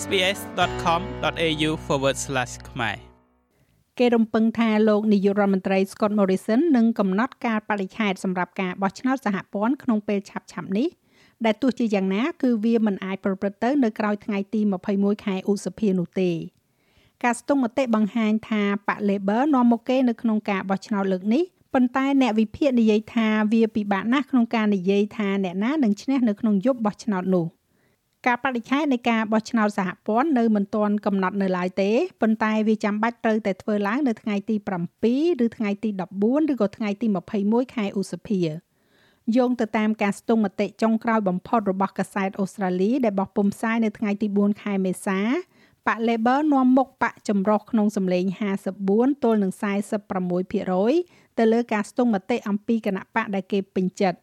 sbs.com.au/ ខ្មែរគេរំពឹងថាលោកនាយករដ្ឋមន្ត្រី Scott Morrison នឹងកំណត់ការបរិច្ឆេទសម្រាប់ការបោះឆ្នោតសហព័ន្ធក្នុងពេលឆាប់ៗនេះដែលទោះជាយ៉ាងណាគឺវាមិនអាចប្រព្រឹត្តទៅនៅក្រៅថ្ងៃទី21ខែឧសភានោះទេការស្ទង់មតិបង្ហាញថាបក Labor នាំមុខគេនៅក្នុងការបោះឆ្នោតលើកនេះប៉ុន្តែអ្នកវិភាគនិយាយថាវាពិបាកណាស់ក្នុងការនិយាយថាអ្នកណានឹងឈ្នះនៅក្នុងយប់បោះឆ្នោតនោះ ការបដិឆេទនៃការបោះឆ្នោតសហព័ន្ធនៅមិនទាន់កំណត់នៅឡើយទេប៉ុន្តែវាចាំបាច់ត្រូវតែធ្វើឡើងនៅថ្ងៃទី7ឬថ្ងៃទី14ឬក៏ថ្ងៃទី21ខែឧសភាយោងទៅតាមការស្ទង់មតិចុងក្រោយបំផុតរបស់កាសែតអូស្ត្រាលីដែលបោះពុម្ពផ្សាយនៅថ្ងៃទី4ខែមេសាបក Labor នាំមុខបកចម្រុះក្នុងសម្លេង54ទល់នឹង46%ទៅលើការស្ទង់មតិអំពីគណៈបកដែលគេពេញចិត្ត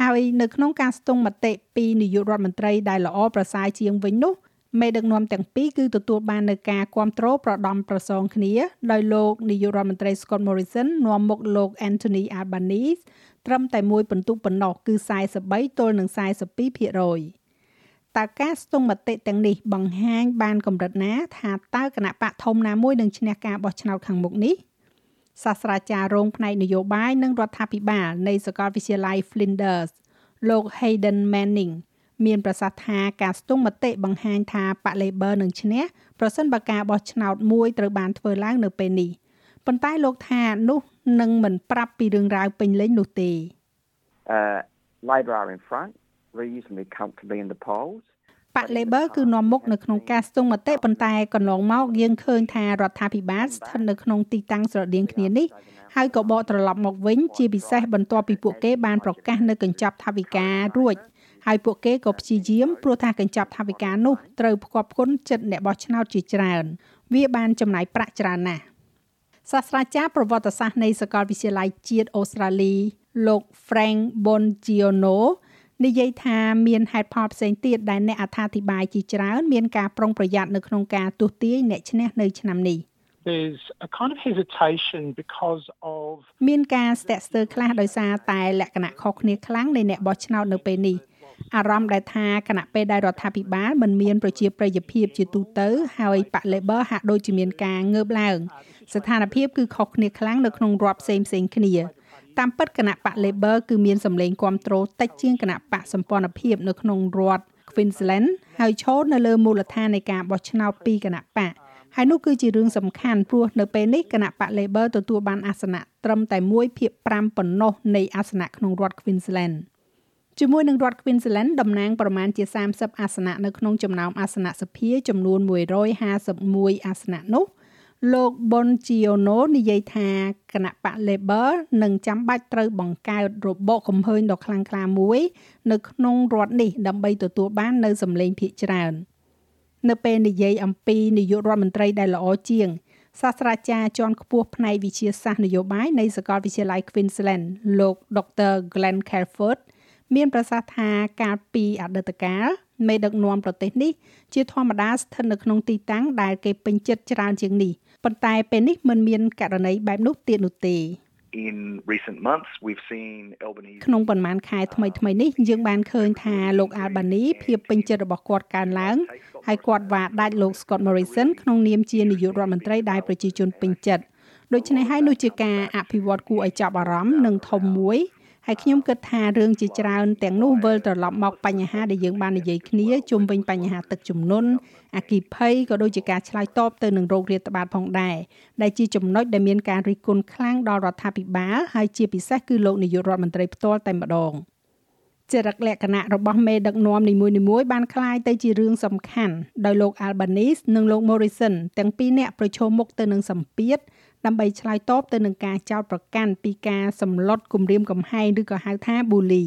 ហើយនៅក្នុងការស្ទង់មតិពីនាយករដ្ឋមន្ត្រីដែលល្អប្រសើរជាងវិញនោះមេដឹកនាំទាំងពីរគឺទទួលបាននៅការគ្រប់គ្រងប្រដំប្រសងគ្នាដោយលោកនាយករដ្ឋមន្ត្រី Scott Morrison នាំមុខលោក Anthony Albanese ត្រឹមតែមួយពិន្ទុប៉ុណ្ណោះគឺ43ទល់នឹង42%តើការស្ទង់មតិទាំងនេះបង្ហាញបានកម្រិតណា ថាតើគណៈបកធំណាមួយនឹងឈ្នះការបោះឆ្នោតខាងមុខនេះ សាស្ត្រាចារ្យរងផ្នែកនយោបាយនិងរដ្ឋាភិបាលនៃសាកលវិទ្យាល័យ Flinders លោក Hayden Manning មានប្រសាសន៍ថាការស្ទង់មតិបង្ហាញថាបក Labor នឹងឈ្នះប្រសិនបើការបោះឆ្នោតមួយត្រូវបានធ្វើឡើងនៅពេលនេះប៉ុន្តែលោកថានោះនឹងមិនប្រាប់ពីរឿងរ៉ាវពេញលេញនោះទេ Uh Labor are in front reasonably comfortably in the polls បក Labor គឺនាំមុខនៅក្នុងការស្ទង់មតិប៉ុន្តែកន្លងមកយើងឃើញថារដ្ឋាភិបាលស្ថិតនៅក្នុងទីតាំងស្រដៀងគ្នានេះហើយក៏បកត្រឡប់មកវិញជាពិសេសបន្ទាប់ពីពួកគេបានប្រកាសនៅកញ្ចប់ថវិការួចហើយពួកគេក៏ព្យាយាមព្រោះថាកញ្ចប់ថវិកានោះត្រូវផ្គប់ផ្គុនចិត្តអ្នកបោះឆ្នោតជាច្រើន វាបានចំណាយប្រាក់ច្រើនណាស់សាស្ត្រាចារ្យប្រវត្តិសាស្ត្រនៃសាកលវិទ្យាល័យជាតិអូស្ត្រាលីលោក Frank Bongiono និយាយថាមានហេតុផលផ្សេងទៀតដែលអ្នកអត្ថាធិប្បាយជាច្រើនមានការប្រុងប្រយ័ត្ននៅក្នុងការទស្សទាយអ្នកឈ្នះនៅឆ្នាំនេះ there's a kind of hesitation because of មានការស្ទាក់ស្ទើរខ្លះដោយសារតែលក្ខណៈខុសគ្នាខ្លាំងនៃអ្នកបោះឆ្នោតនៅពេលនេះអារម្មណ៍ដែលថាគណៈពេលដែលរដ្ឋាភិបាលមិនមានប្រជាប្រិយភាពជាទូទៅហើយបក Labor ហាក់ដូចជាមានការងើបឡើង ស្ថានភាពគឺខុសគ្នាខ្លាំងនៅក្នុងរដ្ឋផ្សេងផ្សេងគ្នា តាមពិតគណៈបក Labor គឺមានសម្លេងគ្រប់គ្រងតិចជាងគណៈបកសម្ព័ន្ធភាពនៅក្នុងរដ្ឋ Queensland ហើយឈរនៅលើមូលដ្ឋាននៃការបោះឆ្នោតពីគណៈបកហើយនោះគឺជារឿងសំខាន់ព្រោះនៅពេលនេះគណៈបក Labor ទទួលបានអាសនៈត្រឹមតែ1ភាគ5ប៉ុណ្ណោះនៃអាសនៈក្នុងរដ្ឋ Queensland ជាមួយនឹងរដ្ឋ Queensland តំណាងប្រមាណជា30អាសនៈនៅក្នុងចំណោមអាសនៈសភាចំនួន151អាសនៈនោះ លោក Bongiorno និយាយថាគណៈបក Labor នឹងចាំបាច់ត្រូវបង្កើតរបបកំហើញដ៏ខ្លាំងក្លាមួយ នៅក្នុងរដ្ឋនេះដើម្បីទទួលបាននៅសម្លេងភាគច្រើននៅពេលនិយាយអំពីនាយករដ្ឋមន្ត្រីដែលល្អជាងសាស្ត្រាចារ្យជាន់ខ្ពស់ផ្នែកវិទ្យាសាស្ត្រនយោបាយនៃសាកលវិទ្យាល័យ Queensland លោក Dr. Glenn Calford មានប្រសាសន៍ថាកាលពីអតីតកាលមេដឹកនាំប្រទេសនេះជាធម្មតាស្ថិតនៅក្នុងទីតាំងដែលគេពេញចិត្តច្រើនជាងនេះ ប៉ុន្តែពេលនេះមិនមានករណីបែបនោះទៀតនោះទេ in recent months we've seen Albanese ក្នុងប៉ុន្មានខែថ្មីថ្មីនេះយើងបានឃើញថាលោក Albany ភាពពេញចិត្តរបស់គាត់កើនឡើងហើយគាត់វាដាច់លោក Scott Morrison ក្នុងនាមជានាយករដ្ឋមន្ត្រីដែលប្រជាជនពេញចិត្តដូច្នេះហើយនោះជាការអភិវឌ្ឍគួរឲ្យចាប់អារម្មណ៍និងធំមួយ ហើយខ្ញុំគិតថារឿងជាច្រើនទាំងនោះវិលត្រឡប់មកបញ្ហាដែលយើងបាននិយាយគ្នាជុំវិញបញ្ហាទឹកជំនន់អគិភ័យក៏ដូចជាការឆ្លើយតបទៅនឹងโรគរាតត្បាតផងដែរដែលជាចំណុចដែលមានការរិះគន់ខ្លាំងដល់រដ្ឋាភិបាលហើយជាពិសេសគឺលោកនាយករដ្ឋមន្ត្រីផ្ទាល់តែម្ដងចរិតលក្ខណៈរបស់មេដឹកនាំនីមួយៗបានคล้ายទៅជារឿងសំខាន់ដោយលោក Albanese និងលោក Morrison ទាំងពីរនាក់ប្រឈមមុខទៅនឹងសម្ពាធ ដើម្បីឆ្លើយតបទៅនឹងការចោទប្រកាន់ពីការសម្លុតគំរាមកំហែងឬក៏ហៅថា bully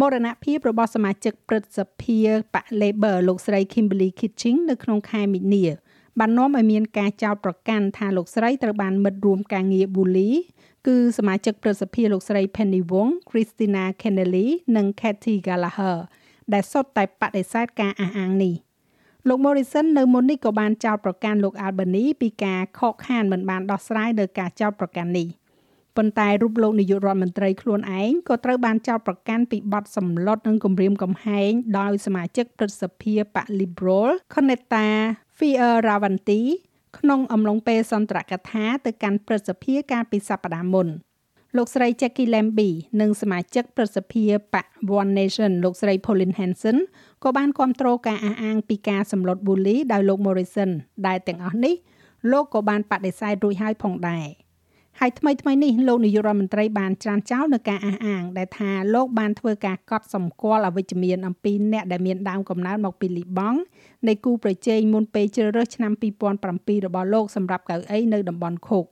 មរណភាពរបស់សមាជិកព្រឹទ្ធសភាបក Labor លោកស្រី Kimberly Kitching នៅក្នុងខែមីនាបាននាំឲ្យមានការចោទប្រកាន់ថាលោកស្រីត្រូវបានមិត្តរួមការងារ bully គឺសមាជិកព្រឹទ្ធសភាលោកស្រី Penny Wong, Christina Kennelly និង Kathy Gallagher ដែលសុទ្ធតែបដិសេធការអះអាងនេះ។ លោក Morrison នៅមុននេះក៏បានចោទប្រកាន់លោក Albany ពីការខកខានមិនបានដោះស្រាយលើការចោទប្រកាន់នេះប៉ុន្តែរូបលោកនាយករដ្ឋមន្ត្រីខ្លួនឯងក៏ត្រូវបានចោទប្រកាន់ពីបទសម្លុតនិងគំរាមកំហែងដោយសមាជិកព្រឹទ្ធសភាបក Liberal Konetta Fierravanti ក្នុងអំឡុងពេលសន្ទរកថាទៅកាន់ព្រឹទ្ធសភាកាលពីសប្តាហ៍មុន លោកស្រី Jackie Lambie និងសមាជិកព្រឹទ្ធសភាបក One Nation លោកស្រី Pauline Hanson ក៏បានគ្រប់គ្រងការអះអាងពីការសម្លុតប៊ូលីដោយលោក Morrison ដែលទាំងអស់នេះលោកក៏បានបដិសេធរួចហើយផងដែរ។ហើយថ្មីថ្មីនេះលោកនាយករដ្ឋមន្ត្រីបានច្រានចោលនៅការអះអាង ដែលថាលោកបានធ្វើការកត់សម្គាល់អវិជ្ជមានអំពីអ្នកដែលមានដើមកំណើតមកពីលីបង់នៃគូប្រជែងមុនពេលជ្រើសរើសឆ្នាំ2007របស់លោកសម្រាប់កៅអីនៅតំបន់ខុក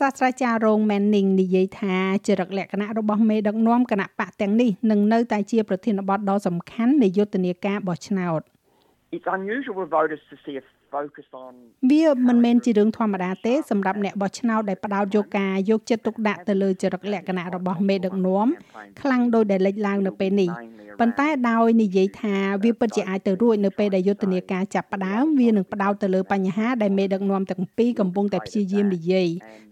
សាស្ត្រាចារ្យរង Manning និយាយថាចរិតលក្ខណៈរបស់មេដឹកនាំគណៈបកទាំងនេះនឹងនៅតែជាប្រធានបទដ៏សំខាន់នៃយុទ្ធនាការបោះឆ្នោត It's unusual for voters to see a វាមិនមែនជារឿងធម្មតាទេសម្រាប់អ្នកបោះឆ្នោតដែលផ្ដោតយកការយកចិត្តទុកដាក់ទៅលើចរិតលក្ខណៈរបស់មេដឹកនាំខ្លាំងដោយដែលលេចឡើងនៅពេលនេះប៉ុន្តែដោយនិយាយថាវាពិតជាអាចទៅរួចនៅពេលដែលយុទ្ធនាការចាប់ផ្ដើមវានឹងផ្ដោតទៅលើបញ្ហាដែលមេដឹកនាំទាំងពីរកំពុងតែព្យាយាមនិយាយ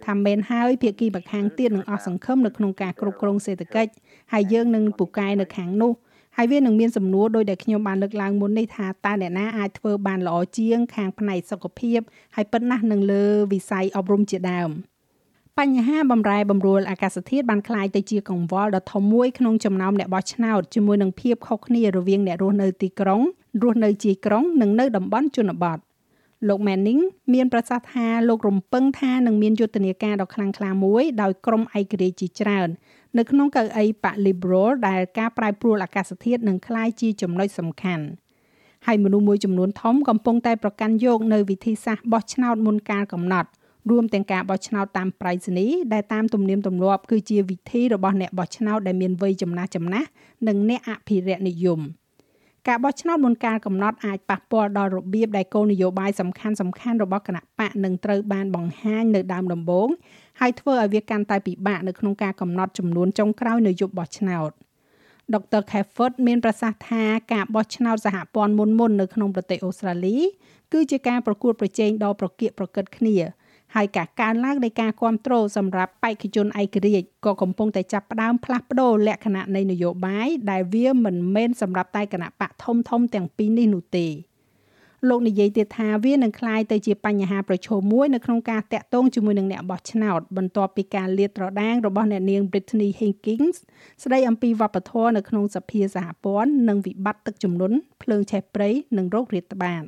ថាមែនហើយភាគីម្ខាងទៀតនឹងអស់សង្ឃឹមនៅក្នុងការគ្រប់គ្រងសេដ្ឋកិច្ចហើយយើងនឹងពូកែនៅខាងនោះ ហើយវានឹងមានសំណួរដោយដែលខ្ញុំបានលើកឡើងមុននេះថាតើអ្នកណាអាចធ្វើបានល្អជាងខាងផ្នែកសុខភាពហើយប៉ុណ្ណាស់នឹងលើវិស័យអប់រំជាដើមបញ្ហាបំរែបំរួលអាកាសធាតុបានคล้ายទៅជាកង្វល់ដ៏ធំមួយក្នុងចំណោមអ្នកបោះឆ្នោតជាមួយនឹងភាពខុសគ្នារវាងអ្នករស់នៅទីក្រុងរស់នៅជាយក្រុងនិងនៅតំបន់ជនបទលោក Manning មានប្រសាសន៍ថាលោករំពឹងថានឹងមានយុទ្ធនាការដ៏ខ្លាំងក្លាមួយដោយក្រុមឯករាជ្យជាច្រើន នៅក្នុងកៅអីបក Liberal ដែលការប្រែប្រួលអាកាសធាតុនឹងក្លាយជាចំណុចសំខាន់ហើយមនុស្សមួយចំនួនធំកំពុងតែប្រកាន់យកនៅវិធីសាស្ត្របោះឆ្នោតមុនកាលកំណត់រួមទាំងការបោះឆ្នោតតាមប្រៃសណីដែលតាមទំនៀមទម្លាប់គឺជាវិធីរបស់អ្នកបោះឆ្នោតដែលមានវ័យចំណាស់ចំណាស់និងអ្នកអភិរក្សនិយម។ ការបោះឆ្នោតមុនកាលកំណត់អាចប៉ះពាល់ដល់របៀបដែលគោលនយោបាយសំខាន់សំខាន់របស់គណៈបកនឹងត្រូវបានបង្ហាញនៅដើមដំបូងហើយធ្វើឲ្យវាកាន់តែពិបាកនៅក្នុងការកំណត់ចំនួនចុងក្រោយនៅយប់បោះឆ្នោតដុកទ័រ Cafford មានប្រសាសន៍ថាការបោះឆ្នោតសហព័ន្ធមុនមុននៅក្នុងប្រទេសអូស្ត្រាលីគឺជាការប្រកួតប្រជែងដ៏ប្រកៀកប្រកិតគ្នា ហើយការកើនឡើងនៃការគ្រប់គ្រងសម្រាប់បេក្ខជនឯករាជ្យក៏កំពុងតែចាប់ផ្ដើមផ្លាស់ប្ដូរលក្ខណៈនៃនយោបាយដែលវាមិនមែនសម្រាប់តែគណៈបកធំធំទាំងពីរនេះនោះទេលោកនិយាយទៀតថាវានឹងคล้ายទៅជាបញ្ហាប្រឈមមួយនៅក្នុងការតាក់ទងជាមួយនឹងអ្នកបោះឆ្នោតបន្ទាប់ពីការលាតត្រដាងរបស់អ្នកនាង Britney Higgins ស្ដីអំពីវប្បធម៌នៅក្នុងសភាសហព័ន្ធនិងវិបត្តិទឹកជំនន់ភ្លើងឆេះព្រៃនិងโรគរាតត្បាត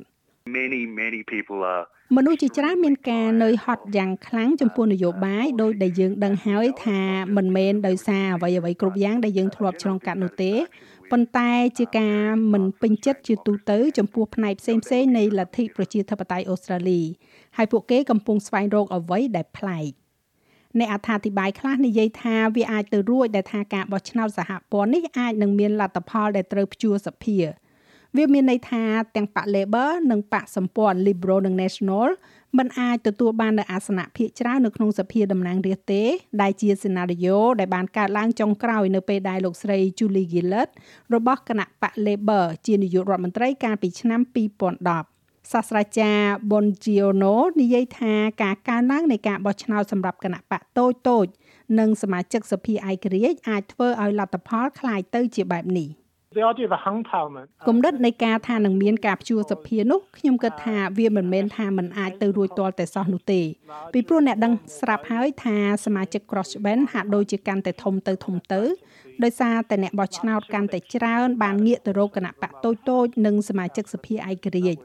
many many people are មនុស្សជាច្រើនមានការនឿយហត់យ៉ាងខ្លាំងចំពោះនយោបាយដោយដែលយើងដឹងហើយថាមិនមែនដោយសារអ្វីអ្វីគ្រប់យ៉ាងដែលយើងធ្លាប់ឆ្លងកាត់នោះទេប៉ុន្តែជាការមិនពេញចិត្តជាទូទៅចំពោះផ្នែកផ្សេងផ្សេងនៃលទ្ធិប្រជាធិបតេយ្យអូស្ត្រាលីហើយពួកគេកំពុងស្វែងរកអ្វីដែលប្លែកអ្នកអត្ថាធិប្បាយខ្លះនិយាយថាវាអាចទៅរួចដែលថាការបោះឆ្នោតសហព័ន្ធនេះអាចនឹងមានលទ្ធផលដែលត្រូវព្យួរសភា វាមានន័យថាទាំងបក Labor និងបកសម្ព័ន្ធ Liberal និង National មិនអាចទទួលបាននូវអាសនៈភាគច្រើននៅក្នុងសភាតំណាងរាស្ត្រទេដែលជាសេណារីយ៉ូដែលបានកើតឡើងចុងក្រោយនៅពេលដែលលោកស្រី Julie Gillard របស់គណៈបក Labor ជានាយករដ្ឋមន្ត្រីកាលពីឆ្នាំ2010សាស្ត្រាចារ្យ Bongiorno និយាយថាការកើនឡើងនៃការបោះឆ្នោតសម្រាប់គណៈបកតូចតូចនិងសមាជិកសភាឯករាជ្យអាចធ្វើឲ្យលទ្ធផលคล้ายទៅជាបែបនេះ។ The idea of a hung parliament គំនិតនៃការថានឹងមានការព្យួរសភានោះខ្ញុំគិតថាវាមិនមែនថាมันអាចទៅរួចទាល់តែសោះនោះទេពីព្រោះអ្នកដឹងស្រាប់ហើយថាសមាជិក crossband ហាក់ដូចជាកាន់តែធំទៅធំទៅដោយសារតែអ្នកបោះឆ្នោតកាន់តែច្រើនបានងាកទៅរកគណៈបកតូចតូចនិងសមាជិកសភាឯករាជ្យ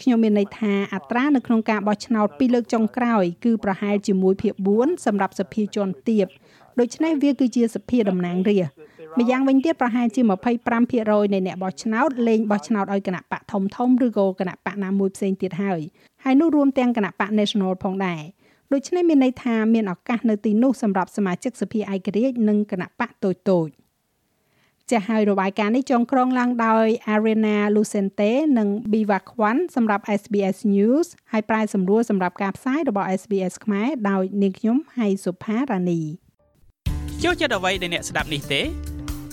ខ្ញុំមានន័យថាអត្រានៅក្នុងការបោះឆ្នោតពីរលើកចុងក្រោយគឺប្រហែលជាមួយភាគ4សម្រាប់សភាជាន់ទាបដូច្នេះវាគឺជាសភាតំណាងរាស្ត្រ ម្យ៉ាងវិញទៀតប្រហែលជា25%នៃអ្នកបោះឆ្នោតលេងបោះឆ្នោតឲ្យគណៈបកធំធំឬក៏គណៈបកណាមួយផ្សេងទៀតហើយហើយនោះរួមទាំងគណៈបក National ផងដែរដូច្នេះមានន័យថាមានឱកាសនៅទីនោះសម្រាប់សមាជិកសភាឯករាជ្យនិងគណៈបកតូចតូចចាស់ហើយរបាយការណ៍នេះចងក្រងឡើងដោយ Arena Lucente និង Biva Kwan សម្រាប់ SBS News ហើយប្រាយសម្រួលសម្រាប់ការផ្សាយរបស់ SBS ខ្មែរដោយនាងខ្ញុំហៃសុផារ៉ានីចូលចិត្តអ្វីដែលអ្នកស្ដាប់នេះទេ